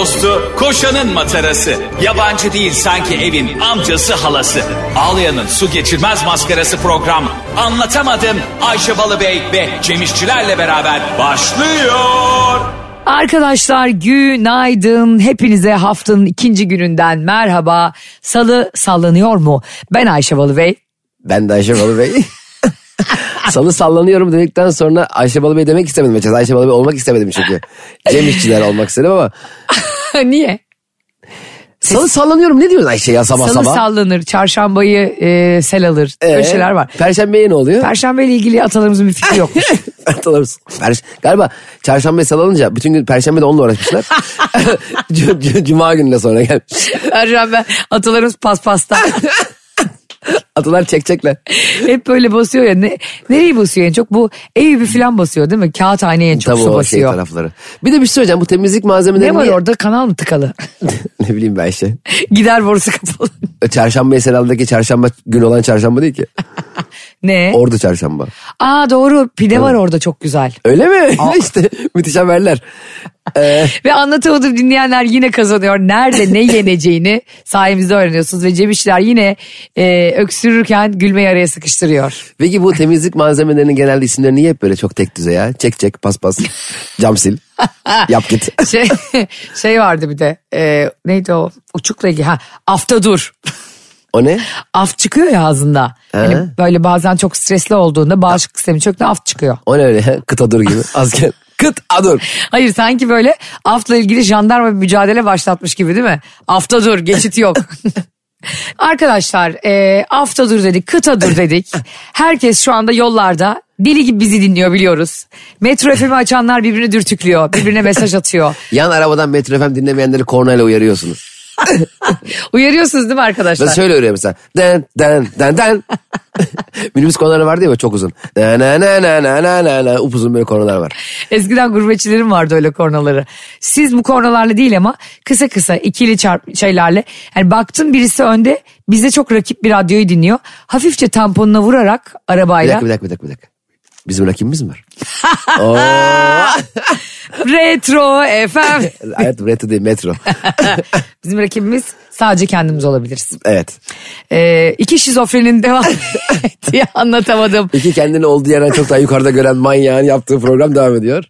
dostu, koşanın matarası. Yabancı değil sanki evin amcası halası. Ağlayan'ın su geçirmez maskarası program. Anlatamadım Ayşe Balıbey ve Cemişçilerle beraber başlıyor. Arkadaşlar günaydın. Hepinize haftanın ikinci gününden merhaba. Salı sallanıyor mu? Ben Ayşe Balıbey. Ben de Ayşe Balıbey. Salı sallanıyorum dedikten sonra Ayşe Balıbey demek istemedim. Açıkçası Ayşe Balıbey olmak istemedim çünkü. Cem İşçiler olmak istedim ama. Niye? Salı sallanıyorum ne diyorsun Ayşe ya sabah Salı sabah? sallanır, çarşambayı e, sel alır. Ee, Öyle şeyler var. Perşembeye ne oluyor? Perşembe ile ilgili atalarımızın bir fikri yokmuş. Hatırlarsın. Perş- Galiba çarşambaya sallanınca bütün gün perşembe de onunla uğraşmışlar. Cuma gününe sonra gelmiş. Perşembe atalarımız paspasta. Atalar çekecekler. Hep böyle basıyor ya. Ne, nereyi basıyor en çok? Bu Eyüp'ü falan basıyor değil mi? Kağıthaneye en çok Tabii su şey basıyor. tarafları. Bir de bir şey söyleyeceğim bu temizlik malzemeleri ne var niye- orada? Kanal mı tıkalı? ne bileyim ben işte. Gider borusu kapalı. Çarşamba Eseral'daki çarşamba gün olan çarşamba değil ki. ne? Ordu çarşamba. Aa doğru pide var orada çok güzel. Öyle mi? işte müthiş haberler. Ee, Ve anlatamadım dinleyenler yine kazanıyor. Nerede ne yeneceğini sayemizde öğreniyorsunuz. Ve Cem İşçiler yine e, öksürürken gülmeyi araya sıkıştırıyor. peki bu temizlik malzemelerinin genelde isimleri niye hep böyle çok tek düzey ya? Çek çek pas pas cam sil yap git. Şey, şey vardı bir de e, neydi o uçukla ilgili ha afta dur. O ne? Af çıkıyor ya ağzında. Yani böyle bazen çok stresli olduğunda bağışıklık sistemi çöktüğünde af çıkıyor. O ne öyle? Kıt adur gibi. Asker. Kıt adur. Hayır sanki böyle afla ilgili jandarma bir mücadele başlatmış gibi değil mi? Afta dur geçit yok. Arkadaşlar e, afta dur dedik kıta dur dedik. Herkes şu anda yollarda deli gibi bizi dinliyor biliyoruz. Metro FM'i açanlar birbirini dürtüklüyor birbirine mesaj atıyor. Yan arabadan Metro FM dinlemeyenleri kornayla uyarıyorsunuz. Uyarıyorsunuz değil mi arkadaşlar? Ben şöyle örüyor mesela. Den den den den. Minibüs konuları vardı ya çok uzun. Na na na na na na na na. Upuzun böyle konular var. Eskiden gurbetçilerin vardı öyle kornaları. Siz bu kornalarla değil ama kısa kısa ikili çarp şeylerle. Yani baktın birisi önde bize çok rakip bir radyoyu dinliyor. Hafifçe tamponuna vurarak Bir arabayla dakika bir dakika bir dakika. Bir dakika. Bizim rakibimiz mi var? Retro FM. Hayat Retro değil metro. Bizim rakibimiz sadece kendimiz olabiliriz. Evet. Ee, iki şizofrenin devam diye anlatamadım. İki kendini olduğu yerden çok daha yukarıda gören manyağın yaptığı program devam ediyor.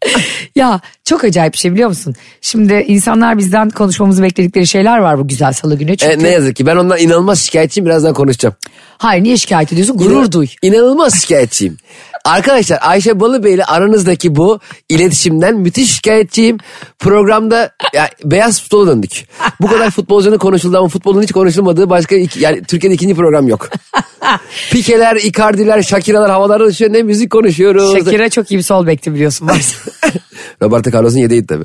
Ya çok acayip bir şey biliyor musun? Şimdi insanlar bizden konuşmamızı bekledikleri şeyler var bu güzel salı günü. Çünkü... E, ne yazık ki ben ondan inanılmaz şikayetçiyim birazdan konuşacağım. Hayır niye şikayet ediyorsun? Gurur duy. İnanılmaz şikayetçiyim. Arkadaşlar Ayşe Balıbey ile aranızdaki bu iletişimden müthiş şikayetçiyim. Programda ya, beyaz futbola döndük. Bu kadar futbolcunun konuşulduğu ama futbolun hiç konuşulmadığı başka iki, yani Türkiye'de ikinci program yok. Pikeler, Icardi'ler, Shakira'lar havalarda uçuyor ne müzik konuşuyoruz. Shakira çok iyi bir sol bekti biliyorsun. Roberto Carlos'un yedeğiydi tabii.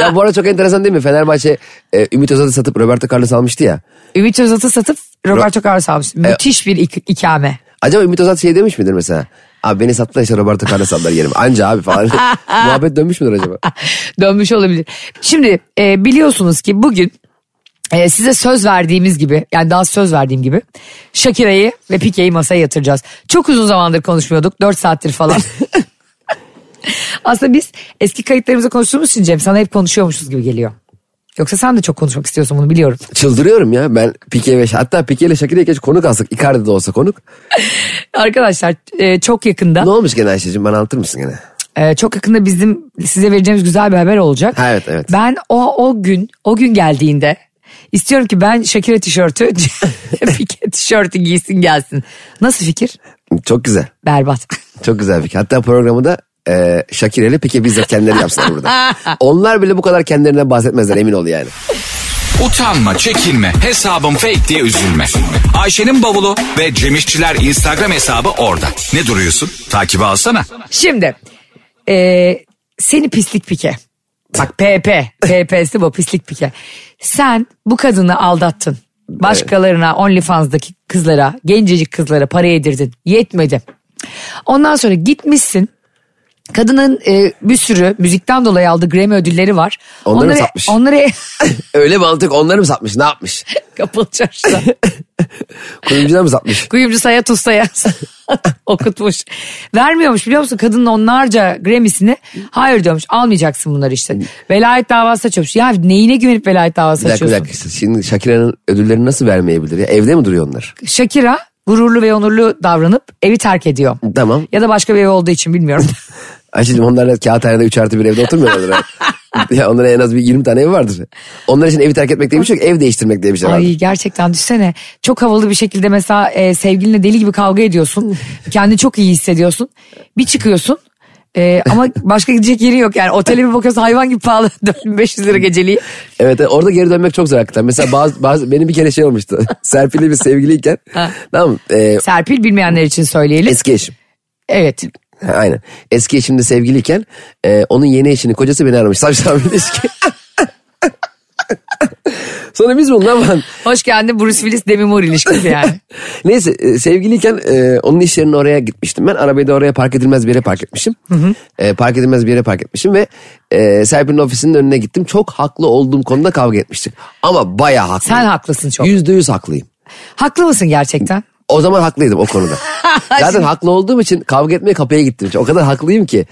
ya bu arada çok enteresan değil mi? Fenerbahçe e, Ümit Özat'ı satıp Roberto Carlos almıştı ya. Ümit Özat'ı satıp Roberto Carlos almış. Müthiş bir ik- ikame. Acaba Ümit Özat şey demiş midir mesela? Abi beni sattılar işte Roberto Carlos aldılar yerime. Anca abi falan. Muhabbet dönmüş müdür acaba? Dönmüş olabilir. Şimdi e, biliyorsunuz ki bugün e, size söz verdiğimiz gibi yani daha söz verdiğim gibi Shakira'yı ve Pike'yi masaya yatıracağız. Çok uzun zamandır konuşmuyorduk. 4 saattir falan. Aslında biz eski kayıtlarımızda konuştuğumuz için Cem sana hep konuşuyormuşuz gibi geliyor. Yoksa sen de çok konuşmak istiyorsun bunu biliyorum. Çıldırıyorum ya ben Pike ve hatta Pike ile Shakira'ya geç konuk alsak. Icardi de olsa konuk. Arkadaşlar e, çok yakında Ne olmuş gene Ayşe'cim bana anlatır mısın gene? e, çok yakında bizim size vereceğimiz güzel bir haber olacak. Evet, evet. Ben o o gün o gün geldiğinde istiyorum ki ben Shakira tişörtü Pike tişörtü giysin gelsin. Nasıl fikir? Çok güzel. Berbat. Çok güzel fikir. Hatta programı da e, Shakira ile Pike bizzat kendileri yapsınlar burada. Onlar bile bu kadar kendilerinden bahsetmezler emin ol yani. Utanma, çekinme, hesabım fake diye üzülme. Ayşe'nin bavulu ve Cemişçiler Instagram hesabı orada. Ne duruyorsun? Takibi alsana. Şimdi e, seni pislik Pike. Bak PP. PP'si bu pislik Pike. Sen bu kadını aldattın. Başkalarına OnlyFans'daki kızlara, gencecik kızlara para yedirdin. Yetmedi. Ondan sonra gitmişsin Kadının e, bir sürü müzikten dolayı aldığı Grammy ödülleri var. Onları mı satmış? Onları Öyle mantık onları mı satmış ne yapmış? kapalı çarşıda. Kuyumcular mı satmış? Kuyumcu Sayat Usta'ya okutmuş. Vermiyormuş biliyor musun? Kadının onlarca Grammy'sini hayır diyormuş. Almayacaksın bunları işte. Velayet davası açıyormuş. Ya neyine güvenip velayet davası Bir dakika bir açıyorsun? dakika. Şimdi Shakira'nın ödüllerini nasıl vermeyebilir ya? Evde mi duruyor onlar? Shakira gururlu ve onurlu davranıp evi terk ediyor. Tamam. Ya da başka bir ev olduğu için bilmiyorum. Ayşe'cim onlarla kağıthanede 3 artı bir evde oturmuyorlar. ya onların en az bir 20 tane evi vardır. Onlar için evi terk etmek diye bir şey yok. Ev değiştirmek diye bir şey vardır. Ay gerçekten düşsene çok havalı bir şekilde mesela e, sevgilinle deli gibi kavga ediyorsun. Kendini çok iyi hissediyorsun. Bir çıkıyorsun e, ama başka gidecek yeri yok yani. Otele bir bakıyorsun hayvan gibi pahalı 4500 lira geceliği. Evet orada geri dönmek çok zor hakikaten. Mesela bazı, bazı benim bir kere şey olmuştu. Serpil'le bir sevgiliyken. Ha. tamam? Ee, Serpil bilmeyenler için söyleyelim. eski eşim. Evet. Ha, aynen. Eski eşimle sevgiliyken e, onun yeni eşinin kocası beni aramış. Saçma bir ilişki. Sonra biz bundan Hoş geldin Bruce Willis Demi Moore ilişkisi yani. Neyse e, sevgiliyken e, onun iş yerine oraya gitmiştim. Ben arabayı da oraya park edilmez bir yere park etmişim. E, park edilmez bir yere park etmişim ve e, Serpil'in ofisinin önüne gittim. Çok haklı olduğum konuda kavga etmiştik. Ama bayağı haklıyım. Sen haklısın çok. Yüzde yüz haklıyım. Haklı mısın gerçekten? O zaman haklıydım o konuda. Zaten haklı olduğum için kavga etmeye kapıya gittim. O kadar haklıyım ki.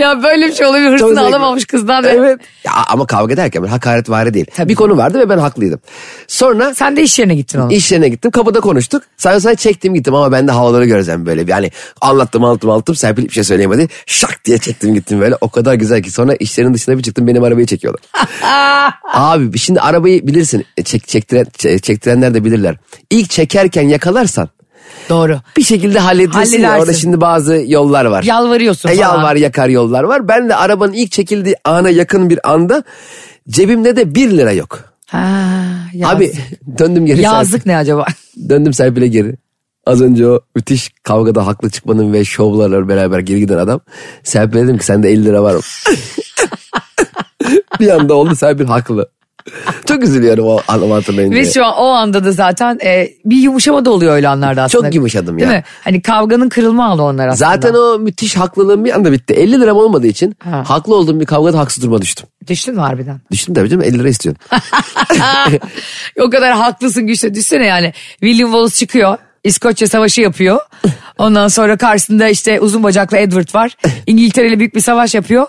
Ya böyle bir şey olabilir hırsını alamamış kızdan. ve- Evet. Ya, ama kavga ederken böyle hakaret vari değil. Tabii. Bir konu vardı ve ben haklıydım. Sonra Sen de iş yerine gittin onun. İş yerine gittim kapıda konuştuk. Sen sonra çektim gittim ama ben de havaları göreceğim böyle. Yani anlattım anlattım anlattım Serpil bir şey söyleyemedi. Şak diye çektim gittim böyle. O kadar güzel ki sonra işlerin dışına bir çıktım benim arabayı çekiyorlar. Abi şimdi arabayı bilirsin E, çek, çektiren, çe- çektirenler de bilirler. İlk çekerken yakalarsan Doğru. bir şekilde hallediyorsun ya orada şimdi bazı yollar var. Yalvarıyorsun E, falan. yalvar yakar yollar var. Ben de arabanın ilk çekildiği ana yakın bir anda cebimde de bir lira yok. Ha, yazık. Abi döndüm geri Yazık ne acaba? Döndüm Serpil'e geri. Az önce o müthiş kavgada haklı çıkmanın ve şovlarla beraber geri giden adam. Serpil'e dedim ki sende 50 lira var mı? bir anda oldu Serpil haklı. Çok üzülüyorum o anımı hatırlayınca. Ve şu an o anda da zaten e, bir yumuşama da oluyor öyle anlarda aslında. Çok yumuşadım ya. Değil mi? Hani kavganın kırılma anı onlar aslında. Zaten o müthiş haklılığım bir anda bitti. 50 liram olmadığı için Ha. haklı olduğum bir kavgada haksız duruma düştüm. Düştün mü harbiden? Düştüm tabii canım 50 lira istiyorsun. o kadar haklısın güçlü. Düşsene yani. William Wallace çıkıyor. İskoçya savaşı yapıyor. Ondan sonra karşısında işte uzun bacaklı Edward var. İngiltere ile büyük bir savaş yapıyor.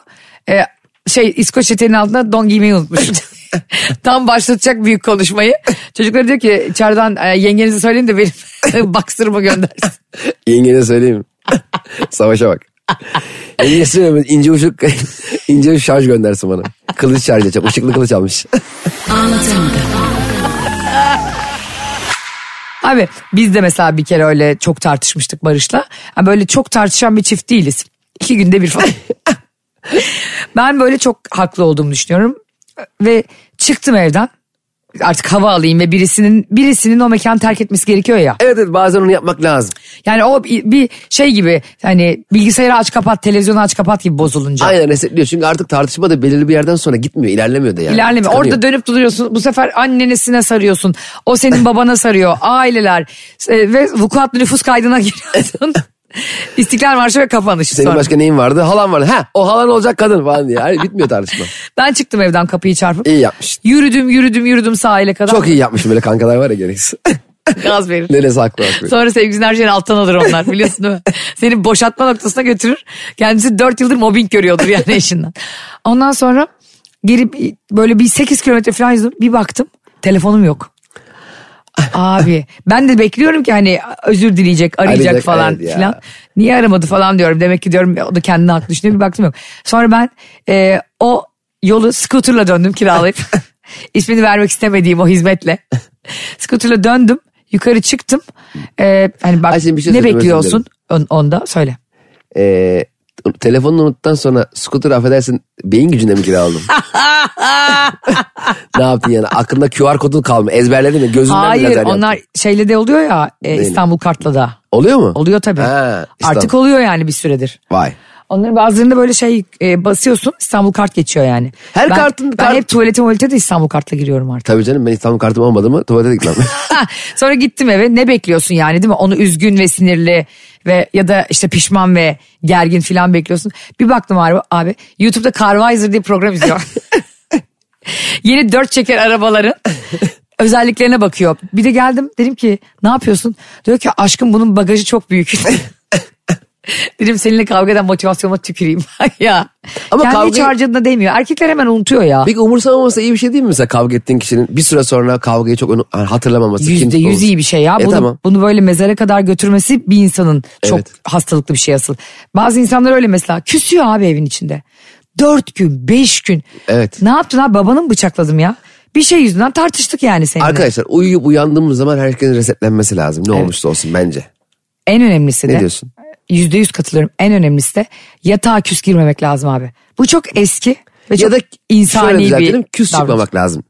Ee, şey İskoç eteğinin altında don giymeyi unutmuş. Tam başlatacak büyük konuşmayı. Çocuklar diyor ki içeriden yengenize söyleyin de benim baksırımı göndersin. Yengene söyleyeyim. Savaşa bak. Yengene söyleyeyim ince uçuk ince uçuk şarj göndersin bana. Kılıç şarj edeceğim. Işıklı kılıç almış. Abi biz de mesela bir kere öyle çok tartışmıştık Barış'la. Yani böyle çok tartışan bir çift değiliz. İki günde bir falan. ben böyle çok haklı olduğumu düşünüyorum. Ve çıktım evden. Artık hava alayım ve birisinin birisinin o mekanı terk etmesi gerekiyor ya. Evet evet bazen onu yapmak lazım. Yani o bir şey gibi hani bilgisayarı aç kapat, televizyonu aç kapat gibi bozulunca. Aynen resetliyor. Çünkü artık tartışma da belirli bir yerden sonra gitmiyor. ilerlemiyor da yani. İlerleme. Tıkanıyor. Orada dönüp duruyorsun. Bu sefer annenesine sarıyorsun. O senin babana sarıyor. Aileler. E, ve vukuatlı nüfus kaydına giriyorsun. İstiklal Marşı ve kapanış. Senin sonra. başka neyin vardı? Halan vardı. Ha o halan olacak kadın falan diye. Hayır, bitmiyor tartışma. Ben çıktım evden kapıyı çarpıp. İyi yapmışsın. Yürüdüm yürüdüm yürüdüm sahile kadar. Çok iyi yapmışsın böyle kankalar var ya gereksiz. Gaz verir. Neresi haklı haklı. Sonra sevgisini her şeyin alttan alır onlar biliyorsun değil mi? Seni boşaltma noktasına götürür. Kendisi dört yıldır mobbing görüyordur yani eşinden. Ondan sonra bir- böyle bir 8 kilometre falan yüzdüm. Bir baktım telefonum yok. Abi ben de bekliyorum ki hani özür dileyecek arayacak Arayacak, falan evet ya. filan. Niye aramadı falan diyorum. Demek ki diyorum o da kendine haklı düşünüyor. Bir baktım yok. Sonra ben e, o yolu scooterla döndüm kiralayıp. ismini vermek istemediğim o hizmetle. scooterla döndüm. Yukarı çıktım. E, hani bak Ayşe, bir şey ne söylemek bekliyorsun on, onda söyle. Ee, telefonunu unuttuktan sonra scooter affedersin beyin gücüne mi kiraladın? ne yaptın yani? Aklında QR kodun kalma. Ezberledin mi? Gözünden Hayır lazer yaptın? onlar şeyle de oluyor ya e, İstanbul Kart'la da. Oluyor mu? Oluyor tabii. Ha, İstanbul. Artık oluyor yani bir süredir. Vay. Onların bazılarında böyle şey e, basıyorsun İstanbul kart geçiyor yani. Her ben, kartın- Ben kart- hep tuvalete tuvalete de İstanbul kartla giriyorum artık. Tabii canım ben İstanbul kartım olmadı mı tuvalete gitmem. Sonra gittim eve ne bekliyorsun yani değil mi? Onu üzgün ve sinirli ve ya da işte pişman ve gergin falan bekliyorsun. Bir baktım abi, abi YouTube'da Carvisor diye program izliyor. Yeni dört çeker arabaların özelliklerine bakıyor. Bir de geldim dedim ki ne yapıyorsun? Diyor ki aşkım bunun bagajı çok büyük. dedim seninle kavga eden motivasyonuma tüküreyim. ya. Ama Kendi kavga- hiç harcadığında değmiyor. Erkekler hemen unutuyor ya. Peki umursamaması iyi bir şey değil mi mesela kavga ettiğin kişinin bir süre sonra kavgayı çok unu- hatırlamaması? Yüzde yüz iyi bir şey ya. E Bunu, tamam. bunu böyle mezara kadar götürmesi bir insanın çok Evet. hastalıklı bir şey asıl. Bazı insanlar öyle mesela küsüyor abi evin içinde. Dört gün, beş gün. Evet. Ne yaptın abi babanı mı bıçakladım ya? Bir şey yüzünden tartıştık yani seninle. Arkadaşlar uyuyup uyandığımız zaman herkesin resetlenmesi lazım. Ne olmuşsa olsun bence. En önemlisi de. Ne diyorsun? Yüzde yüz katılıyorum. En önemlisi de yatağa küs girmemek lazım abi. Bu çok eski ve çok ya da insani bir düzeltelim küs davranış. çıkmamak lazım.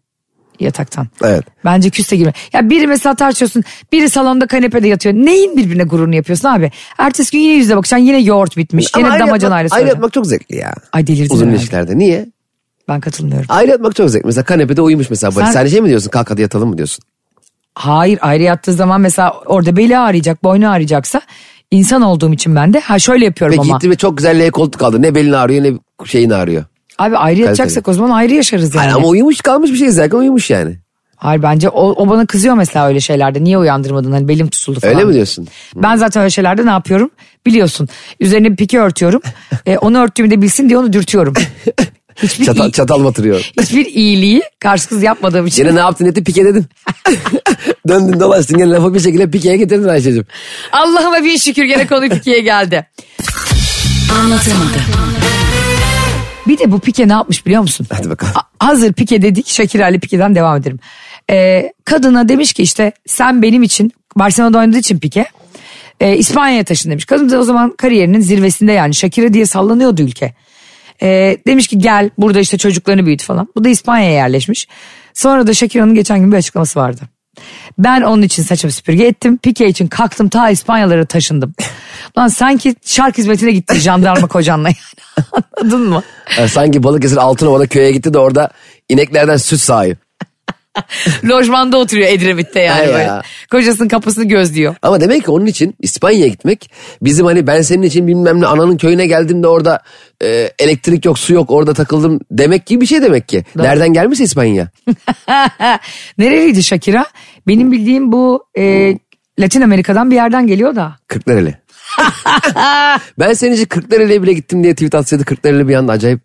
yataktan. Evet. Bence küste girme. Ya biri mesela tartışıyorsun. Biri salonda kanepede yatıyor. Neyin birbirine gururunu yapıyorsun abi? Ertesi gün yine yüzde bakacaksın. Yine yoğurt bitmiş. Ama Yine ayrı damacan. Ayrı olacak. yatmak çok zevkli ya. Ay delirdin Uzun ilişkilerde. Niye? Ben katılmıyorum. Ayrı yatmak çok zevkli. Mesela kanepede uyumuş mesela. Sen- sen şey mi diyorsun? Kalk hadi yatalım mı diyorsun? Hayır ayrı yattığı zaman mesela orada beli ağrıyacak, boynu ağrıyacaksa insan olduğum için ben de ha şöyle yapıyorum Peki ama. gitti ve çok güzel L koltuk aldı. Ne belini ağrıyor ne şeyini ağrıyor. Abi ayrı yatacaksak o zaman ayrı yaşarız yani. Hayır, ama uyumuş kalmış bir şey zaten uyumuş yani. Hayır bence o, o bana kızıyor mesela öyle şeylerde. Niye uyandırmadın hani belim tutuldu falan. Öyle mi diyorsun? Ben zaten öyle şeylerde ne yapıyorum biliyorsun. Üzerine bir pike örtüyorum. E, onu örttüğümü de bilsin diye onu dürtüyorum. Hiçbir, Çatal, çatal batırıyor. hiçbir iyiliği karşısız yapmadığım için. Yine ne yaptın etti pike dedin. Döndün dolaştın gene lafı bir şekilde pikeye getirdin Ayşe'cim. Allah'ıma bir şükür gene konu pikeye geldi. Anlatamadım. Bir de bu pike ne yapmış biliyor musun? Hadi bakalım. A- hazır pike dedik Şakir Ali pikeden devam edelim. Ee, kadına demiş ki işte sen benim için Barcelona'da oynadığı için pike e, İspanya'ya taşın demiş. Kadın da o zaman kariyerinin zirvesinde yani Shakira diye sallanıyordu ülke. Ee, demiş ki gel burada işte çocuklarını büyüt falan. Bu da İspanya'ya yerleşmiş. Sonra da Shakira'nın geçen gün bir açıklaması vardı. Ben onun için saçımı süpürge ettim. Pike için kalktım ta İspanyalara taşındım. Lan sanki şark hizmetine gitti jandarma kocanla yani. Anladın mı? Yani sanki Balıkesir Altınova'da köye gitti de orada ineklerden süt sahibi. Lojmanda oturuyor Edremit'te yani böyle. ya. Kocasının kapısını gözlüyor. Ama demek ki onun için İspanya'ya gitmek bizim hani ben senin için bilmem ne ananın köyüne geldim de orada e, elektrik yok su yok orada takıldım demek gibi bir şey demek ki. Nereden gelmişse İspanya. Nereliydi Shakira? Benim bildiğim bu e, Latin Amerika'dan bir yerden geliyor da. Kırklareli. ben senin için Kırklareli'ye bile gittim diye tweet atsaydı Kırklareli bir anda acayip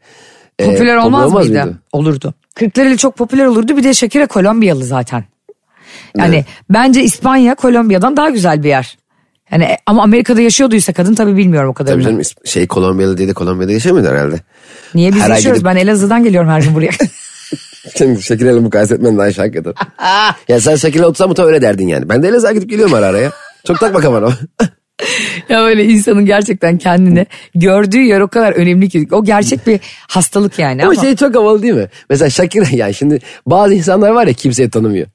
Popüler olmaz, olmaz mıydı? mıydı? Olurdu. Kırklareli çok popüler olurdu. Bir de Shakira Kolombiyalı zaten. Yani Evet. bence İspanya Kolombiya'dan daha güzel bir yer. Yani e, ama Amerika'da yaşıyorduysa kadın tabii bilmiyorum o Tabii kadarını. canım İsp- şey Kolombiyalı diye de Kolombiya'da yaşamıyordu herhalde. Niye biz Her yaşıyoruz? gidip- Ben Elazığ'dan geliyorum her gün buraya. Şimdi Şakir'le mukayese etmen daha şak eder. ya sen Şakir'le otursan mutlaka öyle derdin yani. Ben de Elazığ'a gidip geliyorum ara ara ya. Çok takma kafana. ya böyle insanın gerçekten kendine gördüğü yer o kadar önemli ki. O gerçek bir hastalık yani Ama ama. şey çok havalı değil mi? Mesela Şakir yani şimdi bazı insanlar var ya kimseyi tanımıyor.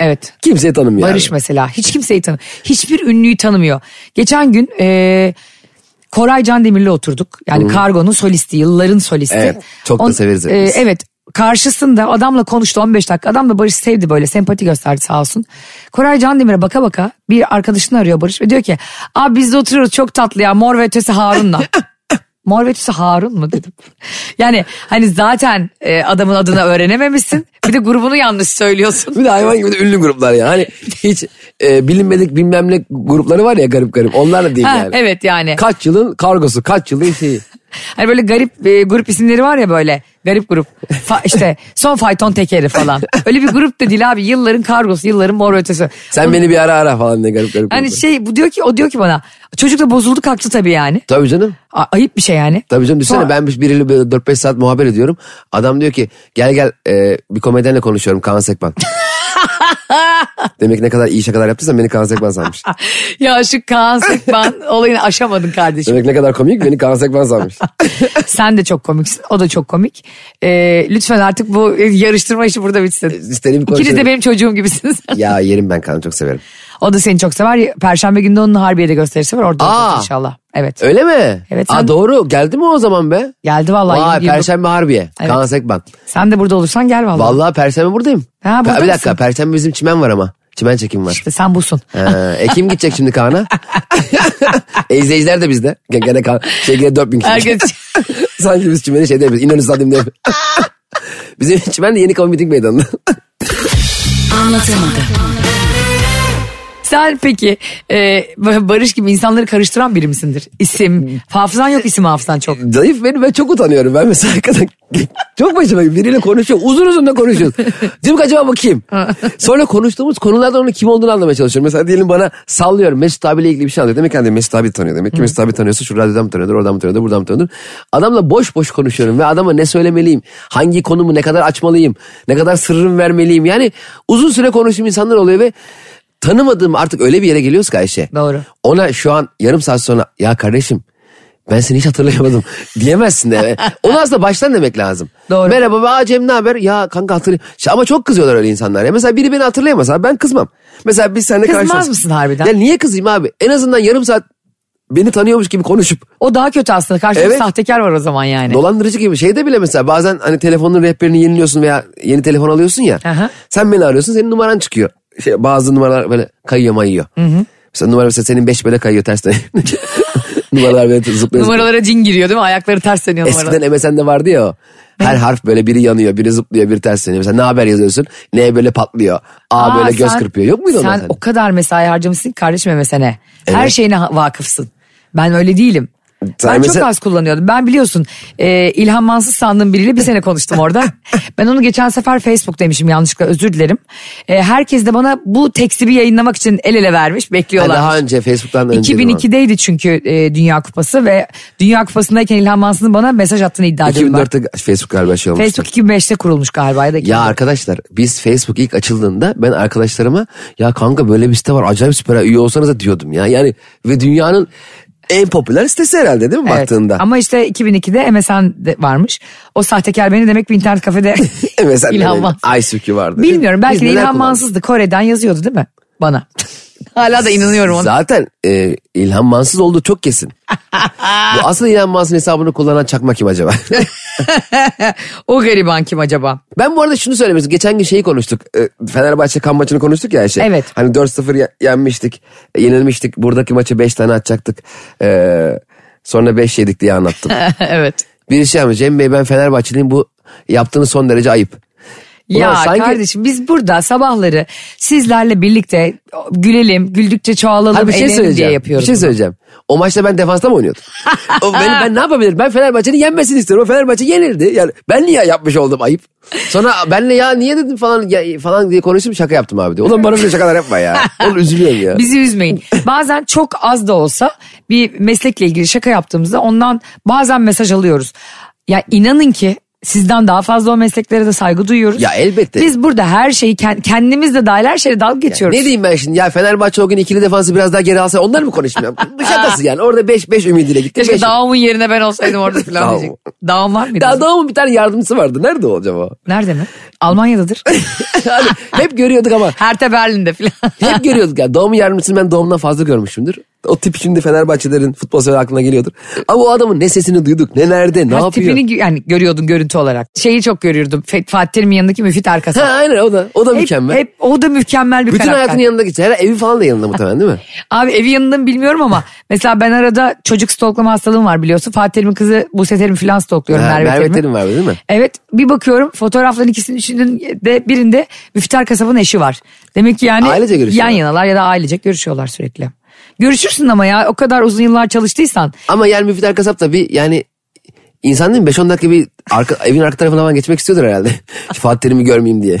Evet. Kimseyi tanımıyor. Barış abi. mesela hiç kimseyi tanımıyor. Hiçbir ünlüyü tanımıyor. Geçen gün e, Koray Can Demir'le oturduk. Yani Kargo'nun solisti, yılların solisti. Evet, çok da severiz hepimiz. evet karşısında adamla konuştu 15 dakika. Adam da Barış sevdi böyle sempati gösterdi sağ olsun. Koray Can Demir'e baka baka bir arkadaşını arıyor Barış ve diyor ki abi biz de oturuyoruz çok tatlı ya mor ve ötesi Harun'la. Mor ve ötesi Harun mu dedim. Yani hani zaten e, adamın adını öğrenememişsin. Bir de grubunu yanlış söylüyorsun. Bir de hayvan gibi de ünlü gruplar ya. Hani hiç e, bilinmedik bilmem ne grupları var ya garip garip. Onlar da değil Ha, yani. Evet yani. Kaç yılın kargosu, kaç yılın şeyi. Hani böyle garip e, grup isimleri var ya böyle. Garip grup. Fa- işte son fayton tekeri falan. Öyle bir grup da değil abi. Yılların kargosu, yılların mor ötesi. Sen beni bir ara ara falan diye garip garip. Hani gruplar. şey bu diyor ki o diyor ki bana çocuk da bozuldu kalktı tabii yani. Tabii canım. A- ayıp bir şey yani. Tabii canım düşünsene Sonra- ben bir- biriyle böyle 4-5 saat muhabbet ediyorum. Adam diyor ki gel gel e, bir komedyenle konuşuyorum Kaan Sekban. Demek ne kadar iyi şakalar yaptıysam beni Kaan Sekban sanmış. ya şu Kaan Sekban olayını aşamadın kardeşim. Demek ne kadar komik beni Kaan Sekban sanmış. Sen de çok komiksin. O da çok komik. Ee, lütfen artık bu yarıştırma işi burada bitsin. İstediğim İkiniz de benim çocuğum gibisiniz. Ya yerim ben Kaan'ı çok severim. O da seni çok sever. Perşembe günde onun Harbiye'de gösterisi var. Orada Aa. inşallah. Evet. Öyle mi? Evet, Aa, sen- doğru geldi mi o zaman be? Geldi vallahi. Vay Perşembe Harbiye. Evet. Kaan Sekban. Sen de burada olursan gel vallahi. Vallahi Perşembe buradayım. Ha, burada bir dakika mısın? Perşembe bizim çimen var ama. Çimen çekim var. İşte sen busun. Ha, e, kim gidecek şimdi Kaan'a? e, izleyiciler de bizde. Gene, gene Kaan. Şey gene 4000 kişi. Herkes Sanki biz çimeni şeyde yapıyoruz. İnönü Stadyum'da yapıyoruz. Bizim çimen de yeni kamu miting meydanında. Anlatamadım. Sen peki e, Barış gibi insanları karıştıran biri misindir? İsim, hafızan yok isim hafızan çok. Zayıf benim ben çok utanıyorum. Ben mesela hakikaten çok başıma biriyle konuşuyor. Uzun uzun da konuşuyoruz. Diyorum acaba bu kim? Sonra konuştuğumuz konulardan onun kim olduğunu anlamaya çalışıyorum. Mesela diyelim bana sallıyorum. Mesut abiyle ilgili bir şey anlatıyor. Demek ki hani Mesut abi tanıyor. Demek ki Mesut abi tanıyorsa şu radyodan mı tanıyordur, oradan mı tanıyordur, buradan mı tanıyordur. Adamla boş boş konuşuyorum ve adama ne söylemeliyim? Hangi konumu ne kadar açmalıyım? Ne kadar sırrım vermeliyim? Yani uzun süre konuştuğum insanlar oluyor ve tanımadığım artık öyle bir yere geliyoruz ki Ayşe. Doğru. Ona şu an yarım saat sonra ya kardeşim ben seni hiç hatırlayamadım diyemezsin de. Onu aslında baştan demek lazım. Doğru. Merhaba aa Cem ne haber? Ya kanka hatırlıyorum. Ama çok kızıyorlar öyle insanlar. Ya. Mesela biri beni hatırlayamaz abi ben kızmam. Mesela biz seninle Kızmaz karşılaştık. mısın harbiden? Ya niye kızayım abi? En azından yarım saat beni tanıyormuş gibi konuşup O daha kötü aslında. Karşında Evet. sahtekar var o zaman yani. dolandırıcı gibi şeyde bile mesela bazen hani telefonun rehberini yeniliyorsun veya yeni telefon alıyorsun ya. Aha. Sen beni arıyorsun senin numaran çıkıyor. Şey, bazı numaralar böyle kayıyor mayıyor. Mesela numara mesela senin beş böyle kayıyor tersten. numaralar böyle zıplıyor. Numaralara cin giriyor değil mi? Ayakları ters dönüyor numaralar. Eskiden MSN'de vardı ya o. Her harf böyle biri yanıyor, biri zıplıyor, biri ters dönüyor. Mesela ne haber yazıyorsun, ne böyle patlıyor. A Aa, böyle göz sen- kırpıyor. Yok muydu Sen o kadar mesai harcamışsın kardeşim MSN'e. Her Evet. şeyine ha- vakıfsın. Ben öyle değilim. Sen ben çok mesela- az kullanıyordum. Ben biliyorsun e, İlhan Mansız sandığım biriyle bir sene konuştum orada. ben onu geçen sefer Facebook demişim yanlışlıkla özür dilerim. E, herkes de bana bu teksti bir yayınlamak için el ele vermiş bekliyorlar. daha önce Facebook'tan önce. 2002'deydi çünkü e, Dünya Kupası ve Dünya Kupası'ndayken İlhan Mansız'ın bana mesaj attığını iddia ediyorlar. 2004'te Facebook galiba şey olmuştu. Facebook 2005'te kurulmuş galiba ya da Ya 2004. arkadaşlar biz Facebook ilk açıldığında ben arkadaşlarıma ya kanka böyle bir site var acayip süper üye olsanız da diyordum ya. Yani ve dünyanın en popüler sitesi herhalde değil mi Evet. baktığında? Ama işte 2002'de MSN de varmış. O sahtekar beni demek bir internet kafede Mesela İlhan Mansız. Aysükü vardı. Bilmiyorum belki Biz de İlhan? Mansız'dı. Kore'den yazıyordu değil mi? Bana. Hala da inanıyorum ona. Zaten e, İlhan Mansız olduğu çok kesin. Bu asıl İlhan Mansız'ın hesabını kullanan çakma kim acaba? O gariban kim acaba? ben bu arada şunu söylemiştim. Geçen gün şeyi konuştuk. E, Fenerbahçe kan maçını konuştuk ya Ayşe. Evet. Hani 4-0 ye- yenmiştik. e, yenilmiştik. Buradaki maçı 5 tane atacaktık. E, sonra 5 yedik diye anlattım. evet. Bir şey yapmış. Cem Bey ben Fenerbahçeliyim. Bu yaptığınız son derece ayıp. Ulan Ya sanki- kardeşim biz burada sabahları sizlerle birlikte gülelim, güldükçe çoğalalım, Ha bir şey eğlenelim diye söyleyeceğim. Bir yapıyoruz. şey bunu. söyleyeceğim. O maçta ben defansta mı oynuyordum? o ben, ben ne yapabilirim? Ben Fenerbahçe'nin yenmesini istiyorum. O Fenerbahçe yenildi. Yani ben niye yapmış oldum ayıp? Sonra benle ya niye dedim falan ya, falan diye konuştum şaka yaptım abi diye. Ulan bana böyle şakalar yapma ya. Oğlum üzülüyorum ya. Bizi üzmeyin. Bazen çok az da olsa bir meslekle ilgili şaka yaptığımızda ondan bazen mesaj alıyoruz. Ya inanın ki sizden daha fazla o mesleklere de saygı duyuyoruz. Ya elbette. Biz burada her şeyi kend- kendimiz de dahil her şeye dalga geçiyoruz. Ne diyeyim ben şimdi ya Fenerbahçe o gün ikili defansı biraz daha geri alsa onlar mı konuşmuyor? Bu şakası yani orada 5 5 ümidiyle gitti. Keşke Dağım'ın yerine ben olsaydım orada falan diyecek. Dağım var mıydı? Daha Doğum'un bir tane yardımcısı vardı. Nerede o acaba? Nerede mi? Almanya'dadır. hani hep görüyorduk ama Hertha Berlin'de falan. Hep görüyorduk ya. Doğum yardımcısını ben doğumdan fazla görmüşümdür. O tip şimdi Fenerbahçelerin futbol sever aklına geliyordur. Ama o adamın ne sesini duyduk, ne nerede, ne Ha, yapıyor. tipini yani görüyordun görüntü olarak. Şeyi çok görüyordum. Fatih Terim'in yanındaki Müfit arkası. Ha aynen o da. O da hep, mükemmel. hep o da mükemmel bir Bütün karakter. hayatının yanında geçiyor. Her evi falan da yanında muhtemelen değil mi? Abi evi yanında mı bilmiyorum ama mesela ben arada çocuk stalklama hastalığım var biliyorsun. Fatih Terim'in kızı Buse Terim falan stalkluyorum. Ha, Merve, Merve. Terim var değil mi? Evet bir bakıyorum fotoğrafların ikisinin üçünün de birinde Müfter Kasap'ın eşi var. Demek ki yani Ailece yan yanalar ya da ailecek görüşüyorlar sürekli. Görüşürsün ama ya o kadar uzun yıllar çalıştıysan. Ama yani Müfit Kasap da bir yani insan değil mi? 5-10 dakika bir arka, evin arka tarafına falan geçmek istiyordur herhalde. Fatih Terim'i görmeyeyim diye.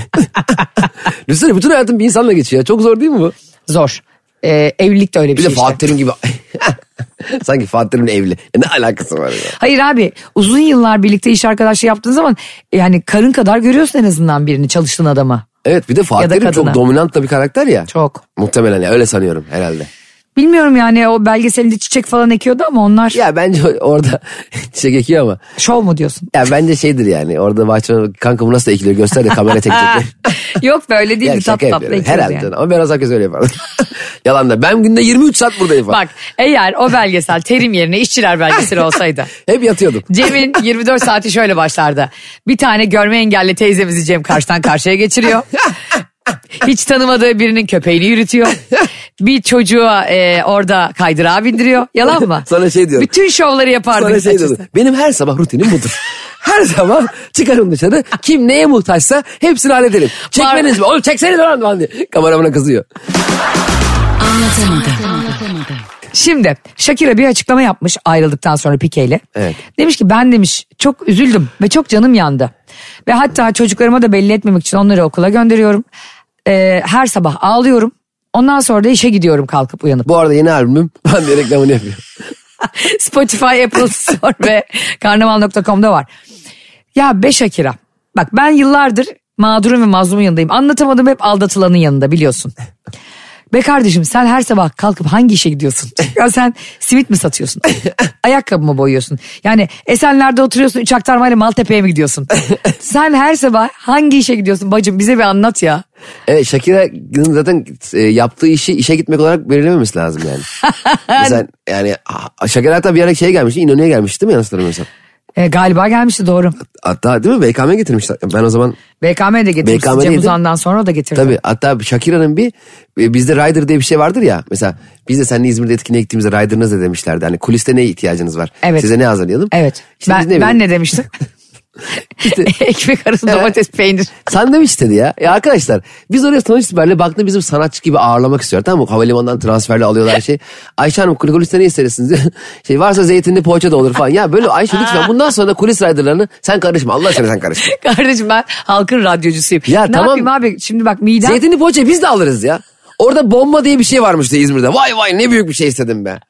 Düşünsene bütün hayatın bir insanla geçiyor. Çok zor değil mi bu? Zor. Ee, evlilik de öyle bir, Bir şey de işte. Fatih Terim gibi. Sanki Fatih Terim'le evli. E ne alakası var ya? Hayır abi uzun yıllar birlikte iş arkadaşlığı yaptığın zaman yani karın kadar görüyorsun en azından birini çalıştığın adamı. Evet bir de Fatih Terim çok dominant da bir karakter ya. Çok. Muhtemelen ya öyle sanıyorum herhalde. Bilmiyorum yani o belgeselinde çiçek falan ekiyordu ama onlar Ya bence orada çiçek ekiyor ama. şov mu diyorsun? Ya bence şeydir yani orada bahçede kanka bu nasıl ekiliyor göster de kamera çekecekler. Yok be öyle değil mi? Şaka tatlı Herhalde yani. ama ben az herkes öyle yaparım. Yalan da ben günde 23 saat buradayım falan. Bak eğer o belgesel terim yerine işçiler belgeseli olsaydı. Hep yatıyordum. Cem'in 24 saati şöyle başlardı. Bir tane görme engelli teyzemizi Cem karşıdan karşıya geçiriyor. Hiç tanımadığı birinin köpeğini yürütüyor. Bir çocuğa e, orada kaydırağa bindiriyor. Yalan mı? Sana şey diyorum. Bütün şovları yapardı. Sana şey diyordum. Benim her sabah rutinim budur. Her sabah çıkarım dışarı. Kim neye muhtaçsa hepsini hallederim. Çekmeniz mi? Oğlum çekseniz lan diye. Kameramana kızıyor. Anlatamadım. Şimdi Shakira bir açıklama yapmış ayrıldıktan sonra Pique ile. Evet. Demiş ki ben demiş çok üzüldüm ve çok canım yandı. Ve hatta çocuklarıma da belli etmemek için onları okula gönderiyorum. Ee, her sabah ağlıyorum. Ondan sonra da işe gidiyorum kalkıp uyanıp. Bu arada yeni albümüm ben de reklamını yapıyorum. Spotify, Apple Store ve karnaval.com'da var. Ya be Shakira. Bak ben yıllardır mağdurun ve mazlumun yanındayım. Anlatamadım hep aldatılanın yanında biliyorsun. Be kardeşim sen her sabah kalkıp hangi işe gidiyorsun? Ya sen simit mi satıyorsun? Ayakkabı mı boyuyorsun? Yani Esenler'de oturuyorsun üç aktarmayla Maltepe'ye mi gidiyorsun? sen her sabah hangi işe gidiyorsun bacım bize bir anlat ya. Evet Shakira'nın zaten e, yaptığı işi işe gitmek olarak belirlememesi lazım yani. Mesela yani Shakira hatta bir ara şey gelmişti İnönü'ye gelmişti değil mi yanlış? E, galiba gelmişti doğru. Hatta değil mi BKM getirmişler. Ben o zaman BKM de getirmişti. BKM Cem? Uzan'dan sonra da getirdi. tabii hatta Shakira'nın bir e, bizde Rider diye bir şey vardır ya. Mesela biz de seninle İzmir'de etkinliğe gittiğimizde Rider'ınız da demişlerdi. Hani kuliste ne ihtiyacınız var? Evet. Size ne hazırlayalım? Evet. İşte ben, ne ben ne demiştim? Ekmek arası domates peynir. Sen demiş istedi ya. Ya arkadaşlar biz oraya sonuç itibariyle baktığında bizim sanatçı gibi ağırlamak istiyor. Tamam mı? Havalimanından transferle alıyorlar şey. Ayşe Hanım kul- kuliste ne istersiniz? şey varsa zeytinli poğaça da olur falan. Ya böyle Ayşe lütfen bundan sonra kulis riderlarını sen karışma. Allah aşkına sen karışma. Kardeşim ben halkın radyocusuyum. Ya ne tamam. yapayım abi şimdi bak midem. Zeytinli poğaça biz de alırız ya. Orada bomba diye bir şey varmıştı İzmir'de. Vay vay ne büyük bir şey istedim be.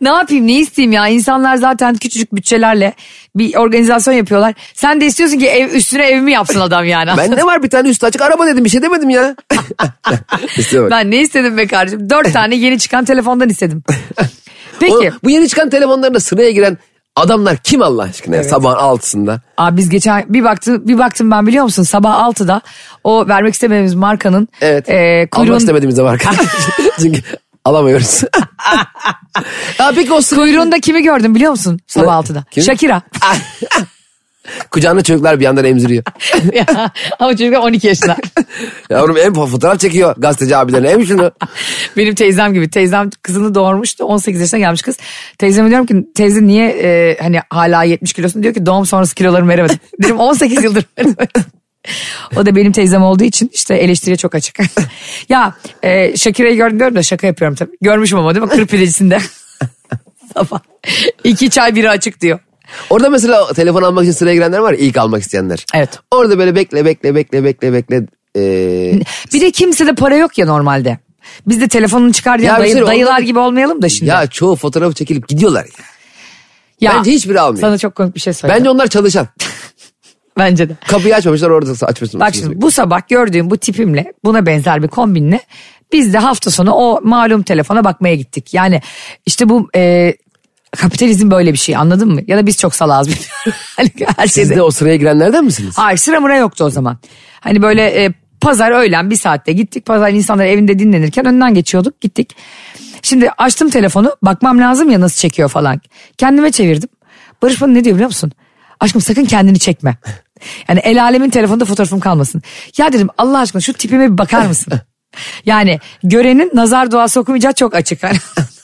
Ne yapayım ne isteyeyim ya insanlar zaten küçücük bütçelerle bir organizasyon yapıyorlar. Sen de istiyorsun ki ev üstüne evimi yapsın adam yani. Ben ne var bir tane üstü açık araba dedim bir şey demedim ya. Ben ne istedim be kardeşim? Dört tane yeni çıkan telefondan istedim. Peki. O- bu yeni çıkan telefonlarında sıraya giren adamlar kim Allah aşkına ya sabahın altısında? Abi biz geçen bir baktım bir baktım ben biliyor musun sabah 6'da o vermek istemediğimiz markanın Evet. e, Almak kuyruğun, istemediğimizde var. Çünkü alamıyoruz. ya peki o sıra... kuyruğunda kimi gördüm biliyor musun sabah Ne? 6'da? Kim? Shakira. Kucağında çocuklar bir yandan emziriyor. Ya, Ama çocuklar 12 yaşında. Yavrum hem fotoğraf çekiyor gazeteci abilerine hem şunu. Benim teyzem gibi. Teyzem kızını doğurmuştu. 18 yaşına gelmiş kız. Teyzeme diyorum ki teyze niye e, hani hala 70 kilosun diyor ki doğum sonrası kilolarımı veremedim. Dedim 18 yıldır veremedim. O da benim teyzem olduğu için işte eleştiriye çok açık. ya e, Shakira'yı gördüm diyorum da şaka yapıyorum tabii. Görmüşüm ama değil mi? Kır pidecisinde. Sabah. İki çay biri açık diyor. Orada mesela telefon almak için sıraya girenler var ya ilk almak isteyenler. Evet. Orada böyle bekle bekle bekle bekle bekle. Ee, Bir de kimsede para yok ya normalde. Biz de telefonunu çıkar diye Ya dayı- şey, dayılar onlar- gibi olmayalım da şimdi. ya çoğu fotoğrafı çekilip gidiyorlar ya. Ya, Bence hiçbiri almıyor. Sana çok komik bir şey söyleyeceğim. Bence onlar çalışan. Bence de. Kapıyı açmamışlar orada açmışsın. Bak şimdi bu sabah gördüğüm bu tipimle buna benzer bir kombinle biz de hafta sonu o malum telefona bakmaya gittik. Yani işte bu e, kapitalizm böyle bir şey anladın mı? Ya da biz çok salağız bilmiyorum. Hani Her Siz şeyde. de o sıraya girenlerden misiniz? Hayır sıra mıra yoktu o zaman. Hani böyle e, pazar öğlen bir saatte gittik. Pazar insanlar evinde dinlenirken önden geçiyorduk gittik. Şimdi açtım telefonu bakmam lazım ya nasıl çekiyor falan. Kendime çevirdim. Barış bana ne diyor biliyor musun? Aşkım sakın kendini çekme. Yani el alemin telefonda fotoğrafım kalmasın. Ya dedim Allah aşkına şu tipime bir bakar mısın? Yani görenin nazar duası okumayacağı çok açık. Hani,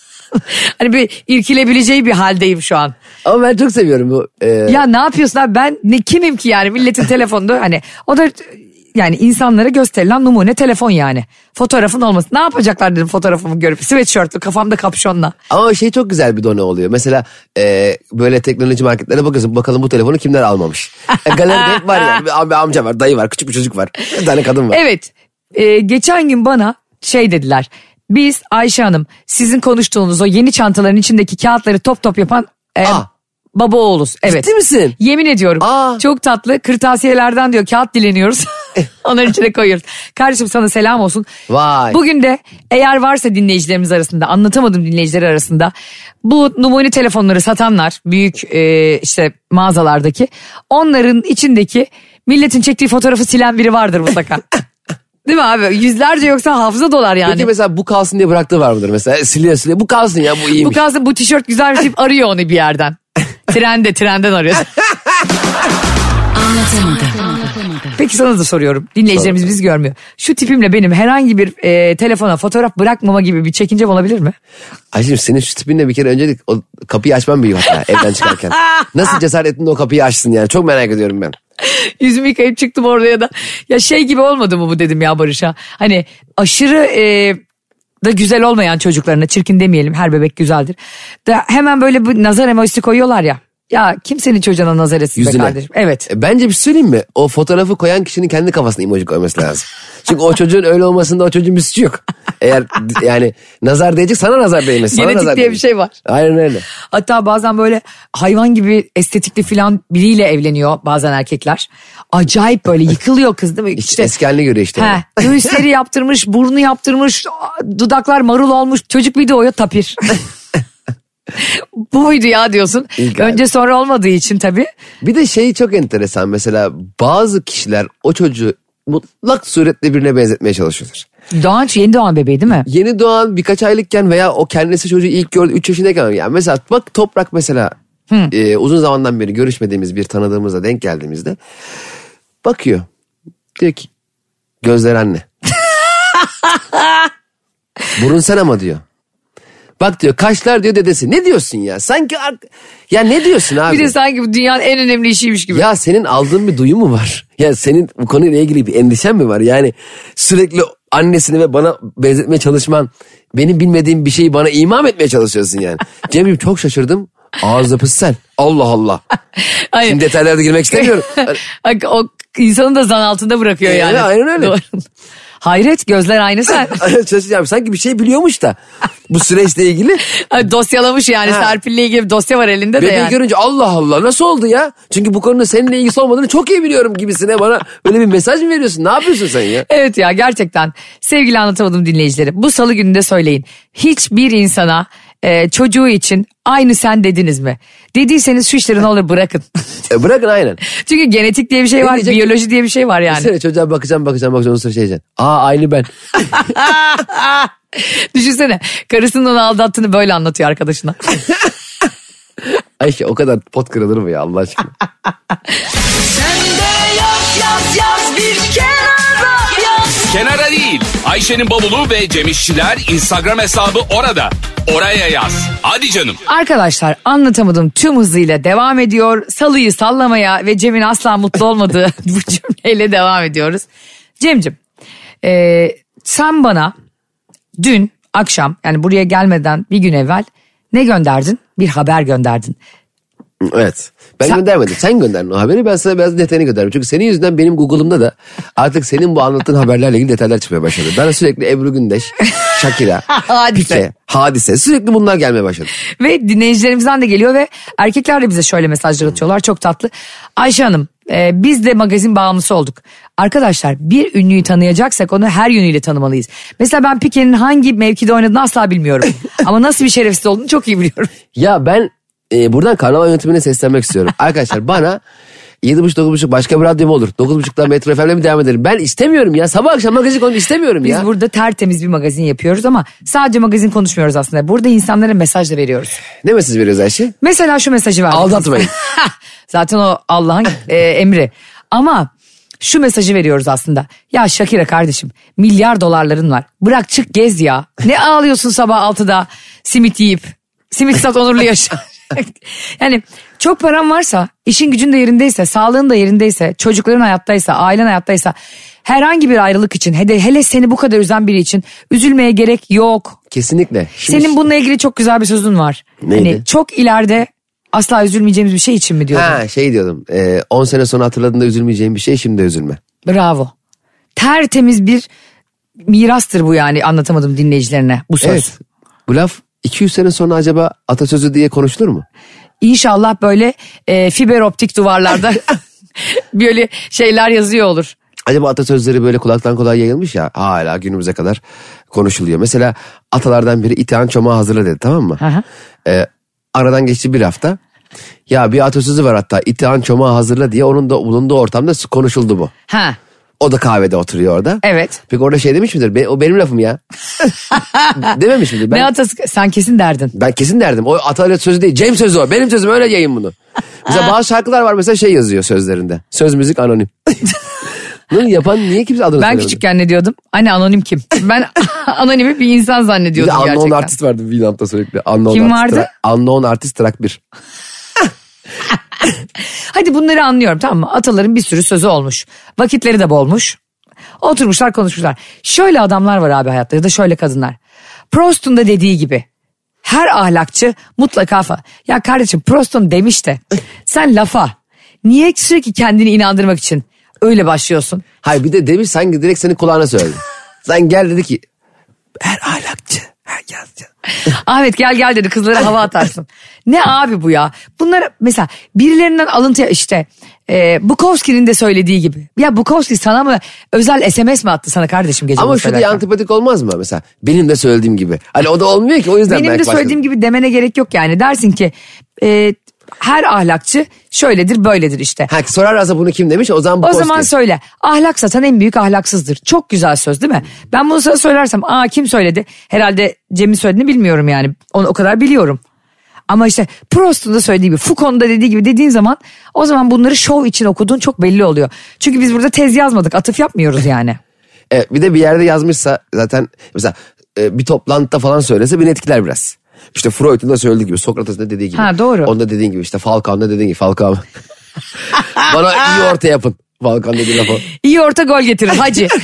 hani bir irkilebileceği bir haldeyim şu an. Ama ben çok seviyorum bu. e, Ya ne yapıyorsun abi ben ne kimim ki yani milletin telefonunda hani o da yani insanlara gösterilen numune telefon yani. Fotoğrafın olması. Ne yapacaklar dedim fotoğrafımı görüp sweatshirt'lü kafamda kapşonla. Ama şey çok güzel bir done oluyor. Mesela e, böyle teknoloji marketlere bakıyorsun bakalım bu telefonu kimler almamış. E, galeride hep var yani. Bir, abi amca var, dayı var, küçük bir çocuk var. Bir tane kadın var. Evet e, geçen gün bana şey dediler. Biz Ayşe Hanım sizin konuştuğunuz o yeni çantaların içindeki kağıtları top top yapan e, Aa. baba oğluz. Evet. Ciddi misin? Yemin ediyorum. Aa. Çok tatlı kırtasiyelerden diyor kağıt dileniyoruz. Onların içine koyuyoruz. Kardeşim sana selam olsun. Vay. Bugün de eğer varsa dinleyicilerimiz arasında anlatamadım dinleyiciler arasında bu numune telefonları satanlar büyük e, işte mağazalardaki onların içindeki milletin çektiği fotoğrafı silen biri vardır mutlaka. Değil mi abi? Yüzlerce yoksa hafıza dolar yani. Peki mesela bu kalsın diye bıraktığı var mıdır mesela? Siliyor siliyor. Bu kalsın ya bu bu iyiymiş. kalsın bu tişört güzelmiş deyip arıyor onu bir yerden. Trende trenden arıyor. Anlatamadım. Peki sana da soruyorum. Dinleyicilerimiz biz görmüyor. Şu tipimle benim herhangi bir e, telefona fotoğraf bırakmama gibi bir çekincem olabilir mi? Ayşem senin şu tipinle bir kere öncelik o kapıyı açman büyük hata evden çıkarken. Nasıl cesaret ettin de o kapıyı açsın yani çok merak ediyorum ben. Yüzümü yıkayıp çıktım oraya da. Ya şey gibi olmadı mı bu dedim ya Barış'a. Hani aşırı e, da güzel olmayan çocuklarına çirkin demeyelim her bebek güzeldir. Da hemen böyle bir nazar emojisi koyuyorlar ya. Ya kimsenin çocuğuna nazar etsin be Yüzüne. kardeşim. Evet. E, Bence bir şey söyleyeyim mi? O fotoğrafı koyan kişinin kendi kafasına emoji koyması lazım. Çünkü o çocuğun öyle olmasında o çocuğun bir suçu yok. Eğer yani nazar değecek sana nazar değmesi. Sana Genetik nazar diye bir şey var. Aynen öyle. Hatta bazen böyle hayvan gibi estetikli filan biriyle evleniyor bazen erkekler. Acayip böyle yıkılıyor kız değil mi? İşte, eski haline göre işte. He, göğüsleri yaptırmış, burnu yaptırmış, dudaklar marul olmuş. Çocuk bir doğuyor tapir. Bu muydu ya diyorsun. Galiba. Önce sonra olmadığı için tabii. Bir de şey çok enteresan mesela bazı kişiler o çocuğu mutlak suretle birine benzetmeye çalışıyorlar. Doğan yeni doğan bebeği değil mi? Yeni doğan birkaç aylıkken veya o kendisi çocuğu ilk gördü 3 yaşındayken yani mesela bak Toprak mesela e, uzun zamandan beri görüşmediğimiz bir tanıdığımızla denk geldiğimizde bakıyor. Diyor ki gözler anne. Burun sen ama diyor. Bak diyor kaşlar diyor dedesi. Ne diyorsun ya? Sanki ya ne diyorsun abi? Bir de sanki bu dünyanın en önemli işiymiş gibi. Ya senin aldığın bir duyu mu var? Ya senin bu konuyla ilgili bir endişen mi var? Yani sürekli annesini ve bana benzetmeye çalışman, benim bilmediğim bir şeyi bana imam etmeye çalışıyorsun yani. Cemciğim çok şaşırdım. Ağız yapısı sen. Allah Allah. Hayır. Şimdi detaylara da girmek istemiyorum. O insanı da zan altında bırakıyor Ee, yani. aynen öyle. Doğru. Hayret gözler aynı sen. Şaşıracağım. Sanki bir şey biliyormuş da bu süreçle ilgili. Dosyalamış yani Ha. Serpil'le ilgili dosya var elinde de Bebeği yani. görünce Allah Allah nasıl oldu ya? Çünkü bu konuda seninle ilgisi olmadığını çok iyi biliyorum gibisine bana böyle bir mesaj mı veriyorsun? Ne yapıyorsun sen ya? Evet ya gerçekten sevgili anlatamadım dinleyicileri bu salı gününde söyleyin. Hiçbir insana e, çocuğu için aynı sen dediniz mi? Dediyseniz şu işleri ne olur bırakın. E, bırakın aynen. Çünkü genetik diye bir şey var, diyecek? biyoloji diye bir şey var yani. Sene çocuğa bakacağım bakacağım bakacağım sonra şey diyeceksin. Aa aynı ben. Düşünsene karısının onu aldattığını böyle anlatıyor arkadaşına. Ayşe o kadar pot kırılır mı ya Allah aşkına? Kenara değil. Ayşe'nin bavulu ve Cemişçiler Instagram hesabı orada. Oraya yaz. Hadi canım. Arkadaşlar anlatamadım tüm hızıyla devam ediyor. Salıyı sallamaya ve Cem'in asla mutlu olmadığı bu cümleyle devam ediyoruz. Cem'cim e, sen bana dün akşam yani buraya gelmeden bir gün evvel ne gönderdin? Bir haber gönderdin. Evet. Ben Sen- göndermedim. Sen gönderdin o haberi. Ben sana biraz detayını gönderdim. Çünkü senin yüzünden benim Google'ımda da artık senin bu anlattığın haberlerle ilgili detaylar çıkmaya başladı. Ben sürekli Ebru Gündeş, Shakira, Hadise. Pike, Hadise. Sürekli bunlar gelmeye başladı. Ve dinleyicilerimizden de geliyor ve erkekler de bize şöyle mesajlar atıyorlar çok tatlı. Ayşe Hanım e, biz de magazin bağımlısı olduk. Arkadaşlar bir ünlüyü tanıyacaksak onu her yönüyle tanımalıyız. Mesela ben Pike'nin hangi mevkide oynadığını asla bilmiyorum. Ama nasıl bir şerefsiz olduğunu çok iyi biliyorum. Ya ben e, buradan karnaval yönetimine seslenmek istiyorum. Arkadaşlar bana 7.30-9.30 başka bir radyo mu olur? 9.30'da Metro FM'le mi devam edelim? Ben istemiyorum ya. Sabah akşam magazin konu istemiyorum Biz ya. burada tertemiz bir magazin yapıyoruz ama sadece magazin konuşmuyoruz aslında. Burada insanlara mesaj da veriyoruz. Ne mesaj veriyoruz Ayşe? Mesela şu mesajı verdik. Aldatmayın. Zaten o Allah'ın e, emri. Ama şu mesajı veriyoruz aslında. Ya Şakira kardeşim milyar dolarların var. Bırak çık gez ya. Ne ağlıyorsun sabah 6'da simit yiyip. Simit sat onurlu yaşa. yani çok paran varsa, işin gücün de yerindeyse, sağlığın da yerindeyse, çocukların hayattaysa, ailen hayattaysa herhangi bir ayrılık için, hele, hele seni bu kadar üzen biri için üzülmeye gerek yok. Kesinlikle. Şimdi- Senin bununla ilgili çok güzel bir sözün var. Neydi? Hani çok ileride asla üzülmeyeceğimiz bir şey için mi diyordun? Ha şey diyordum. e, 10 sene sonra hatırladığında üzülmeyeceğim bir şey şimdi de üzülme. Bravo. Tertemiz bir mirastır bu yani anlatamadım dinleyicilerine bu söz. Evet. Bu laf 200 sene sonra acaba atasözü diye konuşulur mu? İnşallah böyle e, fiber optik duvarlarda böyle şeyler yazıyor olur. Acaba atasözleri böyle kulaktan kulağa yayılmış ya hala günümüze kadar konuşuluyor. Mesela atalardan biri itehan çomağı hazırla dedi tamam mı? Hı. Ee, aradan geçti bir hafta. Ya bir atasözü var hatta itehan çomağı hazırla diye onun da bulunduğu ortamda konuşuldu bu. Ha O da kahvede oturuyor orada. evet. Peki orada şey demiş midir? Be- o benim lafım ya. Dememiş midir? Ben, Ne atası sen kesin derdin. ben kesin derdim. O atalet sözü değil. Cem sözü o. Benim sözüm öyle yayın bunu. Mesela bazı şarkılar var mesela şey yazıyor sözlerinde. Söz müzik anonim. Bunu yapan niye kimse adını Ben küçükken ne diyordum? Anne anonim kim? Ben anonimi bir insan Bir de zannediyordum unknown gerçekten. artist vardı Wieland'da sürekli. Unknown Kim artist vardı? Track- unknown artist track 1. Hadi bunları anlıyorum tamam mı? Ataların bir sürü sözü olmuş. Vakitleri de bolmuş. Oturmuşlar konuşmuşlar. Şöyle adamlar var abi hayatta ya da şöyle kadınlar. Prost'un da dediği gibi. Her ahlakçı mutlaka fa. Ya kardeşim Prost'un demiş de sen lafa niye sürekli kendini inandırmak için öyle başlıyorsun? Hayır bir de demiş sanki direkt senin kulağına söyledi. Sen gel dedi ki her ahlakçı. Her yazcı. Ahmet gel gel dedi kızlara hava atarsın. ne abi bu ya? Bunlar mesela birilerinden alıntı işte e, Bukowski'nin de söylediği gibi. Ya Bukowski sana mı özel SMS mi attı sana kardeşim gece Ama şu diye antipatik olmaz mı mesela? Benim de söylediğim gibi. Hani o da olmuyor ki o yüzden Benim de söylediğim gibi demene gerek yok yani. Dersin ki e, her ahlakçı şöyledir böyledir işte. Ha, sorarlarsa bunu kim demiş o zaman O Bukowski. zaman söyle. Ahlak satan en büyük ahlaksızdır. Çok güzel söz değil mi? Ben bunu sana söylersem aa kim söyledi? Herhalde Cem'in söylediğini bilmiyorum yani. Onu o kadar biliyorum. Ama işte Proust'un da söylediği gibi Foucault'un da dediği gibi dediğin zaman o zaman bunları şov için okuduğun çok belli oluyor. Çünkü biz burada tez yazmadık atıf yapmıyoruz yani. E, bir de bir yerde yazmışsa zaten mesela e, bir toplantıda falan söylese beni etkiler biraz. İşte Freud'un da söylediği gibi Sokrates'in de dediği gibi. Ha, doğru. Onda dediğin gibi işte Falcao'nun dediğin gibi Falcao. Bana iyi orta yapın. Falcao dediği lafı. İyi orta gol getirir hacı.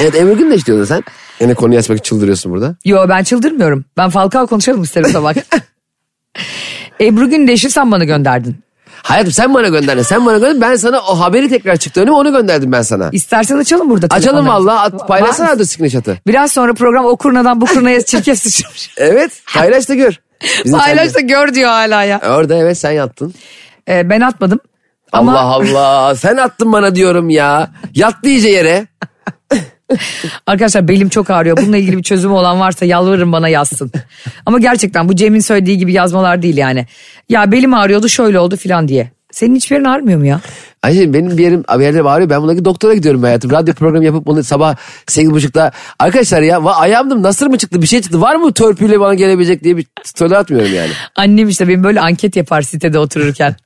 Evet Emre Gün de istiyordun sen. Yine konuyu açmak için çıldırıyorsun burada. Yo ben çıldırmıyorum. Ben Falcao konuşalım isterim bak. Ebru Gündeş'i sen bana gönderdin. Hayatım sen bana gönderdin. Sen bana gönderdin. Ben sana o haberi tekrar çıktı önüme onu gönderdim ben sana. İstersen açalım burada. Açalım valla. At, paylaşsana adı screenshot'ı. Biraz sonra program o kurnadan bu kurnaya çirkef sıçramış. Evet. Paylaş da gör. Bizim Paylaş da gör diyor hala ya. Orada evet sen yattın. Ee, ben atmadım. Ama Allah Allah. Sen attın bana diyorum ya. Yattı iyice yere. arkadaşlar belim çok ağrıyor. Bununla ilgili bir çözümü olan varsa yalvarırım bana yazsın. Ama gerçekten bu Cem'in söylediği gibi yazmalar değil yani. Ya belim ağrıyordu şöyle oldu filan diye. Senin hiçbir yerin ağrımıyor mu ya? Ayşe benim bir yerim bir yerlerim ağrıyor. Ben bundaki doktora gidiyorum hayatım. Radyo programı yapıp bunu sabah 8.30'da. Arkadaşlar ya ayağımda nasır mı çıktı bir şey çıktı. Var mı törpüyle bana gelebilecek diye bir story atmıyorum yani. Annem işte benim böyle anket yapar sitede otururken.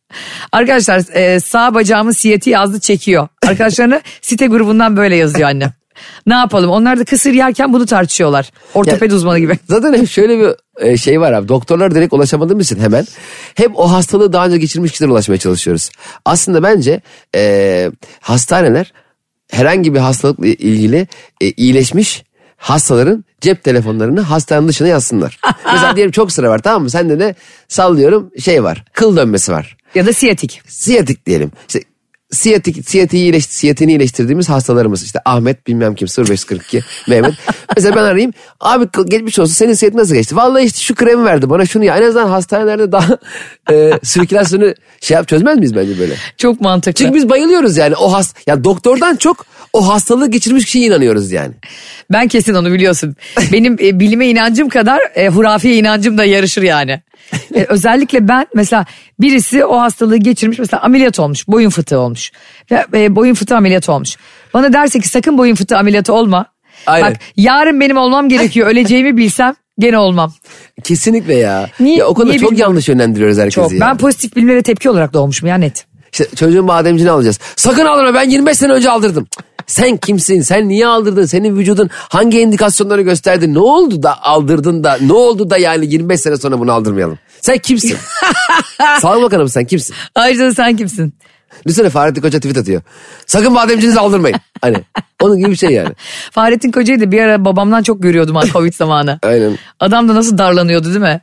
Arkadaşlar e, sağ bacağımın siyeti yazdı çekiyor. Arkadaşlarına site grubundan böyle yazıyor annem. Ne yapalım onlar da kısır yerken bunu tartışıyorlar. Ortoped uzmanı gibi. Zaten hep şöyle bir e, şey var abi. Doktorlar direkt ulaşamadığımız için hemen. Hep o hastalığı daha önce geçirmiş kişilere ulaşmaya çalışıyoruz. Aslında bence e, hastaneler herhangi bir hastalıkla ilgili e, iyileşmiş hastaların cep telefonlarını hastanenin dışına yazsınlar. Mesela diyelim çok sıra var tamam mı? Sende de sallıyorum şey var. Kıl dönmesi var. Ya da siyatik. Siyatik diyelim. İşte siyatik, siyatiği iyileş, siyatiğini iyileştirdiğimiz hastalarımız. işte Ahmet bilmem kim 0542 Mehmet. Mesela ben arayayım. Abi geçmiş olsun senin siyatin nasıl geçti? Vallahi işte şu kremi verdi bana şunu ya. En azından hastanelerde daha e, sirkülasyonu şey yap çözmez miyiz bence böyle? Çok mantıklı. Çünkü biz bayılıyoruz yani o hast ya doktordan çok o hastalığı geçirmiş kişiye inanıyoruz yani. Ben kesin onu biliyorsun. Benim e, bilime inancım kadar e, hurafiye inancım da yarışır yani. E, özellikle ben mesela birisi o hastalığı geçirmiş mesela ameliyat olmuş boyun fıtığı olmuş ve e, boyun fıtığı ameliyatı olmuş. Bana derse ki sakın boyun fıtığı ameliyatı olma. Aynen. Bak yarın benim olmam gerekiyor öleceğimi bilsem gene olmam. Kesinlikle ya. Niye- ya o konuda niye çok bilmiyorum. yanlış yönlendiriyoruz herkesi Çok. ya. Ben pozitif bilimlere tepki olarak doğmuşum ya net. İşte çocuğun bademcini alacağız. Sakın aldırma ben 25 sene önce aldırdım. Sen kimsin? Sen niye aldırdın? Senin vücudun hangi indikasyonları gösterdi? Ne oldu da aldırdın da? Ne oldu da yani 25 sene sonra bunu aldırmayalım? Sen kimsin? Sağlık Bakanı sen kimsin? Ayrıca sen kimsin? Düşünsene Fahrettin Koca tweet atıyor. Sakın bademcinizi aldırmayın. Hani onun gibi bir şey yani. Fahrettin Koca'yı da bir ara babamdan çok görüyordum ha Covid zamanı. Aynen. Adam da nasıl darlanıyordu değil mi?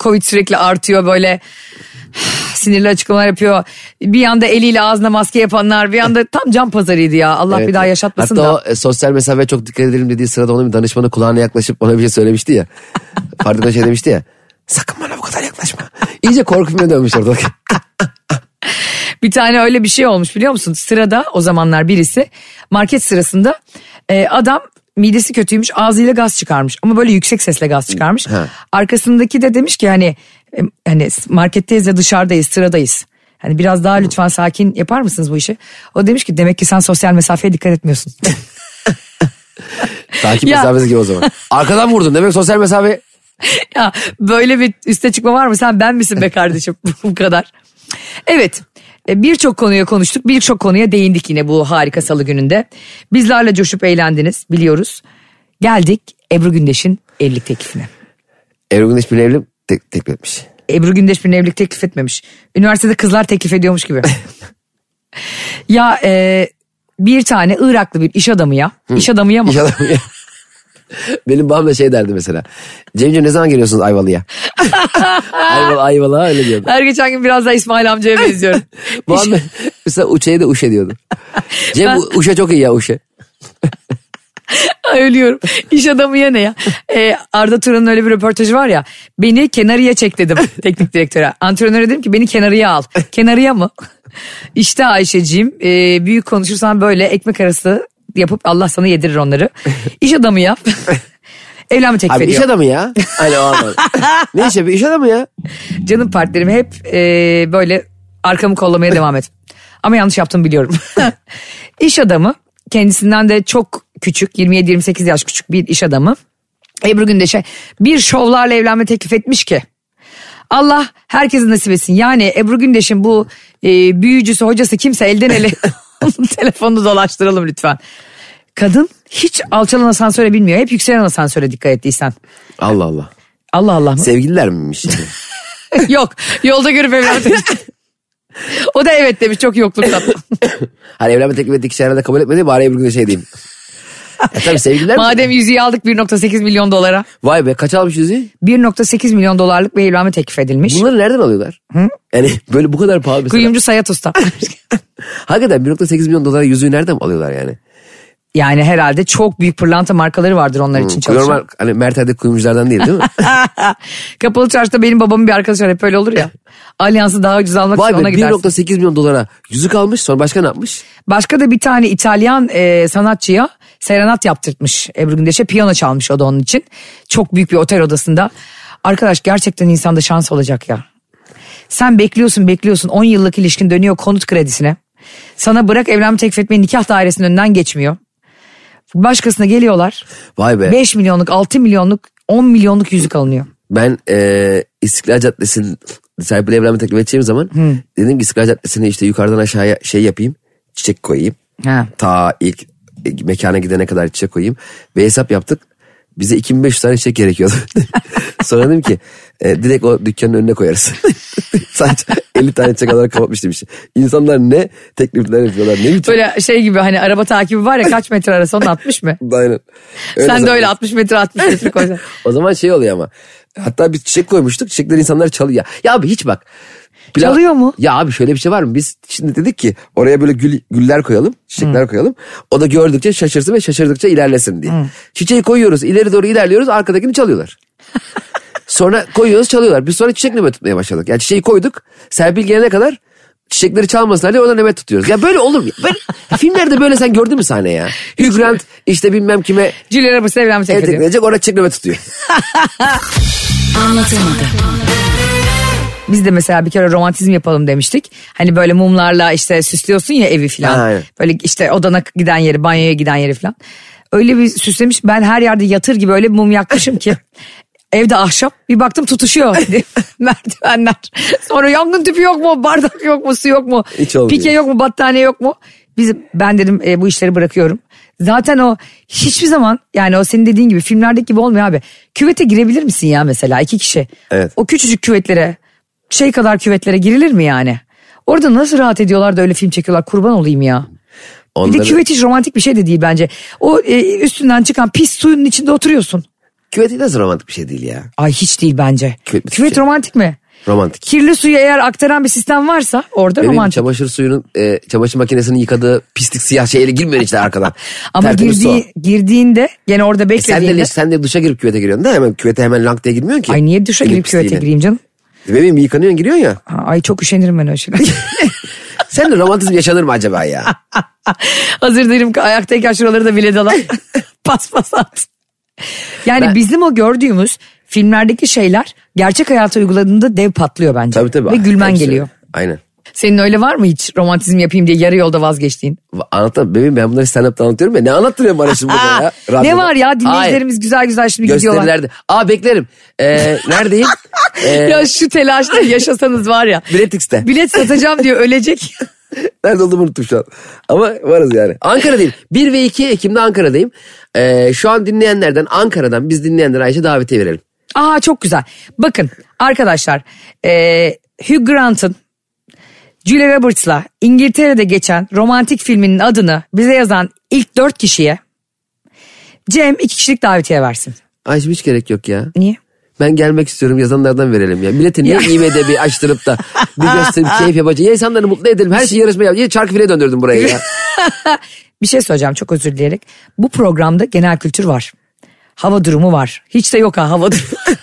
Covid sürekli artıyor böyle sinirli açıklamalar yapıyor. Bir yanda eliyle ağzına maske yapanlar bir yanda tam can pazarıydı ya. Allah Evet. bir daha yaşatmasın Hatta da. o e, sosyal mesafeye çok dikkat edelim dediği sırada onun bir danışmanı kulağına yaklaşıp ona bir şey söylemişti ya. Koca şey demişti ya. Sakın bana bu kadar yaklaşma. İyice korku filmine dönmüş orada. bir tane öyle bir şey olmuş biliyor musun? Sırada o zamanlar birisi market sırasında e, adam midesi kötüymüş ağzıyla gaz çıkarmış ama böyle yüksek sesle gaz çıkarmış. Ha. Arkasındaki de demiş ki hani hani marketteyiz ya dışarıdayız sıradayız. Hani biraz daha lütfen sakin yapar mısınız bu işi? O demiş ki demek ki sen sosyal mesafeye dikkat etmiyorsun. Takip Ya. mesafesi gibi o zaman. Arkadan vurdun demek sosyal mesafe. ya böyle bir üste çıkma var mı? Sen ben misin be kardeşim? bu kadar. Evet. e, Birçok konuya konuştuk. Birçok konuya değindik yine bu harika salı gününde. Bizlerle coşup eğlendiniz biliyoruz. Geldik Ebru Gündeş'in evlilik teklifine. Ebru Gündeş bir evli tek, teklif etmiş. Ebru Gündeş bir evlilik teklif etmemiş. Üniversitede kızlar teklif ediyormuş gibi. ya e, bir tane Iraklı bir iş adamı ya. İş adamı ya mı? İş adamı ya. Benim babam da şey derdi mesela. Cemciğim ne zaman geliyorsunuz Ayvalı'ya? Ayvalı, Ayvalı'ya öyle diyordu. Her geçen gün biraz daha İsmail amcaya benziyorum. Babam da- mesela Uşe'ye de Uşe diyordu. Cem Ben- Uşe çok iyi ya Uşe. Ay, Ölüyorum. İş adamı ya ne ya? Ee, Arda Turan'ın öyle bir röportajı var ya. Beni kenarıya çek dedim teknik direktöre. Antrenöre dedim ki beni kenarıya al. Kenarıya mı? İşte Ayşe'ciğim e, büyük konuşursan böyle ekmek arası yapıp Allah sana yedirir onları. İş adamı yap. Evlenme teklif Abi iş ediyor. adamı ya. Hani o anlamda. ne iş yapıyor? İş adamı ya. Canım partnerim hep e, böyle arkamı kollamaya devam et. Ama yanlış yaptığımı biliyorum. iş adamı kendisinden de çok küçük 27-28 yaş küçük bir iş adamı. Ebru Gündeş'e bir şovlarla evlenme teklif etmiş ki. Allah herkesin nasip etsin. Yani Ebru Gündeş'in bu e, büyücüsü hocası kimse elden ele onun telefonunu dolaştıralım lütfen. Kadın hiç alçalan asansöre binmiyor. Hep yükselen asansöre dikkat ettiysen. Allah Allah. Allah Allah mı? Sevgililer miymiş? Yok yolda görüp evlenme. O da evet demiş çok yokluktan. hani evlenme teklif ettiği kişi herhalde kabul etmedi. Bari Ebru Gündeş'e şey diyeyim. e tabii sevgililer mi? Madem yüzüğü aldık 1.8 milyon dolara. Vay be kaç almış yüzüğü? 1.8 milyon dolarlık bir evlenme teklif edilmiş. Bunları nereden alıyorlar? Yani böyle bu kadar pahalı mesela. Kuyumcu Sayat Usta. Hakikaten 1.8 milyon dolara yüzüğü nereden alıyorlar yani? yani herhalde çok büyük pırlanta markaları vardır onlar için çalışan. Normal hani Mertel'deki kuyumculardan değil değil mi? Kapalı çarşıda benim babamın bir arkadaşı var hep öyle olur ya. Alyansı daha ucuz almak Vay için be ona gidersin. 1.8 milyon dolara yüzük almış sonra başka ne yapmış? Başka da bir tane İtalyan e, sanatçıya serenat yaptırtmış Ebru Gündeş'e. Piyano çalmış o da onun için. Çok büyük bir otel odasında. Arkadaş gerçekten insanda şans olacak ya. Sen bekliyorsun bekliyorsun 10 yıllık ilişkin dönüyor konut kredisine. Sana bırak evlenme teklif etmeyi nikah dairesinin önünden geçmiyor. Başkasına geliyorlar. Vay be. 5 milyonluk 6 milyonluk 10 milyonluk yüzük alınıyor. Ben e, İstiklal Caddesi'nin sahibiyle evlenme teklif edeceğim zaman dedim ki İstiklal Caddesi'ne işte yukarıdan aşağıya şey yapayım çiçek koyayım. Ha. Ta ilk e, mekana gidene kadar çiçek koyayım. Ve hesap yaptık. Bize 2500 tane çiçek gerekiyordu. Sonra dedim ki e, direkt o dükkanın önüne koyarız. Sadece 50 tane çiçek alarak kapatmış demiş. İnsanlar ne teklifler yapıyorlar ne biçim. Böyle şey gibi hani araba takibi var ya kaç metre arası onun 60 mı? Aynen. Sen de zaten. öyle 60 metre 60 metre koysan. O zaman şey oluyor ama. Hatta biz çiçek koymuştuk. Çiçekler insanlar çalıyor. Ya abi hiç bak. Pilav- Çalıyor mu? Ya abi şöyle bir şey var mı? Biz şimdi dedik ki oraya böyle gül, güller koyalım. Çiçekler koyalım. O da gördükçe şaşırsın ve şaşırdıkça ilerlesin diye. Çiçeği koyuyoruz. ileri doğru ilerliyoruz. Arkadakini çalıyorlar. sonra koyuyoruz çalıyorlar. Biz sonra çiçek nöbet tutmaya başladık. Yani çiçeği koyduk. Serpil gelene kadar çiçekleri çalmasınlar diye orada nöbet tutuyoruz. Ya böyle olur mu? Böyle, filmlerde böyle sen gördün mü sahne ya? Hugh Grant işte bilmem kime Cüller arabası evlenme teklif ediyor. orada çiçek nöbet tutuyor. Anlatamadım. Biz de mesela bir kere romantizm yapalım demiştik. Hani böyle mumlarla işte süslüyorsun ya evi falan. Aynen. Böyle işte odana giden yeri, banyoya giden yeri falan. Öyle bir süslemiş. Ben her yerde yatır gibi öyle bir mum yakmışım ki. Evde ahşap bir baktım tutuşuyor merdivenler. Sonra yangın tüpü yok mu? Bardak yok mu? Su yok mu? Hiç olmuyor. Pike yok mu? Battaniye yok mu? Biz, ben dedim e, bu işleri bırakıyorum. Zaten o hiçbir zaman yani o senin dediğin gibi filmlerdeki gibi olmuyor abi. Küvete girebilir misin ya mesela iki kişi? Evet. O küçücük küvetlere şey kadar küvetlere girilir mi yani? Orada nasıl rahat ediyorlar da öyle film çekiyorlar kurban olayım ya. Bir de Onları- küvet hiç romantik bir şey de değil bence. O e, üstünden çıkan pis suyun içinde oturuyorsun. Küvet nasıl romantik bir şey değil ya. Ay hiç değil bence. Küvet Küvet şey. romantik mi? Romantik. Kirli suyu eğer aktaran bir sistem varsa orada Benim romantik. çamaşır suyunun e, çamaşır makinesinin yıkadığı pislik siyah şeyle girmiyor işte arkadan. Ama Tertemiz su o. girdiği, girdiğinde gene orada E sen de, beklediğinde. sen de duşa girip küvete giriyorsun da hemen küvete hemen lank diye girmiyorsun ki. Ay niye duşa Elin girip küvete gireyim canım? Bebeğim yıkanıyorsun giriyorsun ya. Ha, Ay çok üşenirim ben şeyler. Sen de romantizm yaşanır mı acaba ya? Hazır değilim ki ayaktayken şuraları da bile dalan. pas pas at. Yani Ben- bizim o gördüğümüz filmlerdeki şeyler gerçek hayata uyguladığında dev patlıyor bence. Tabii tabii. Ve gülmen Hepsi. geliyor. Aynen. Senin öyle var mı hiç romantizm yapayım diye yarı yolda vazgeçtiğin? Anlatamam bebeğim ben bunları stand-up'ta anlatıyorum ya. Ne anlattırıyorum bana şimdi burada ya? ne Radyoda. var ya Hayır. dinleyicilerimiz güzel güzel şimdi gidiyorlar. Gösterilerde. Aa beklerim. Ee, neredeyim? Ee, Ya şu telaşla yaşasanız var ya. Biletix'te. Bilet satacağım diyor ölecek. Nerede olduğumu unuttum şu an. Ama varız yani. Ankara'dayım. 1 ve 2 Ekim'de Ankara'dayım. Ee, şu an dinleyenlerden Ankara'dan biz dinleyenlere Ayşe davetiye verelim. Aa çok güzel. Bakın arkadaşlar e, Hugh Grant'ın Julia Roberts'la İngiltere'de geçen romantik filminin adını bize yazan ilk dört kişiye Cem iki kişilik davetiye versin. Ayşe hiç gerek yok ya. Niye? Ben gelmek istiyorum yazanlardan verelim ya. Milleti niye Ya. IMDB açtırıp da bir gösterip keyif yapacak. Ya insanları mutlu edelim. Her şeyi yarışma yap. Ya çarkı file döndürdüm burayı ya. Bir şey söyleyeceğim çok özür dileyerek. Bu programda genel kültür var. Hava durumu var. Hiç de yok ha hava durumu.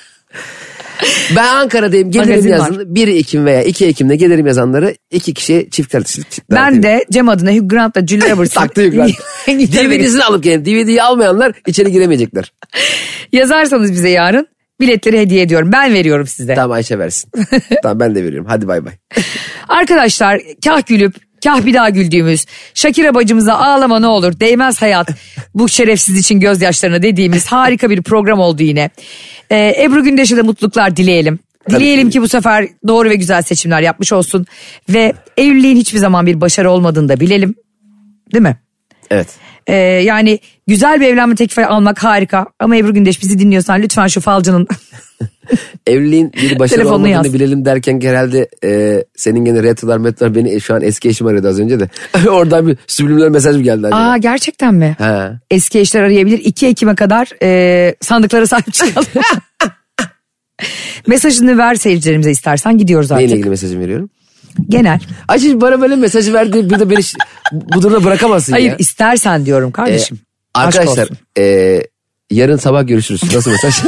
Ben Ankara'dayım. Gelirim Magazin yazın. 1 Ekim veya 2 Ekim'de gelirim yazanları. iki kişiye çift kardeşlik. Çift ben de Cem adına Hugh Grant'la Julia Roberts'ın Taktı yüklen. İngiltere'de DVD'sini alıp gelin. DVD'yi almayanlar içeri giremeyecekler. yazarsanız bize yarın biletleri hediye ediyorum. Ben veriyorum size. Tamam Ayşe versin. tamam ben de veriyorum. Hadi bay bay. Arkadaşlar kah gülüp kah bir daha güldüğümüz Şakira bacımıza ağlama ne olur değmez hayat bu şerefsiz için gözyaşlarına dediğimiz harika bir program oldu yine. Ee, Ebru Gündeş'e de mutluluklar dileyelim. Dileyelim ki bu sefer doğru ve güzel seçimler yapmış olsun ve evliliğin hiçbir zaman bir başarı olmadığını da bilelim. Değil mi? Evet. Ee, yani güzel bir evlenme teklifi almak harika ama Ebru Gündeş bizi dinliyorsan lütfen şu falcının Evliliğin bir başarı Telefonunu olmadığını yaz. bilelim derken herhalde e, senin gene retrolar metrolar beni e, şu an eski eşim aradı az önce de. Oradan bir subliminal mesaj mı geldi acaba? Aa gerçekten mi? Ha. Eski eşler arayabilir. 2 Ekim'e kadar e, sandıklara sahip çıkalım. Mesajını ver seyircilerimize istersen gidiyoruz artık. Neyle ilgili mesajımı veriyorum? Genel. Ayşe bana böyle mesajı verdi bir de beni bu durumda bırakamazsın Hayır ya. istersen diyorum E, kardeşim. Aşk arkadaşlar e, yarın sabah görüşürüz. Nasıl mesaj?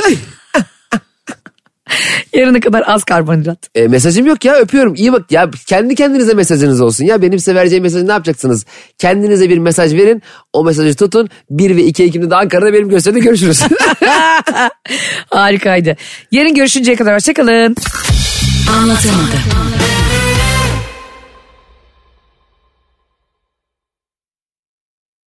Yarına kadar az karbonhidrat. E, mesajım yok ya öpüyorum. İyi bak ya kendi kendinize mesajınız olsun ya. Benim size vereceğim mesajı ne yapacaksınız? Kendinize bir mesaj verin. O mesajı tutun. 1 ve 2 Ekim'de de Ankara'da benim gösteride görüşürüz. Harikaydı. Yarın görüşünceye kadar hoşçakalın. Anlatamadım.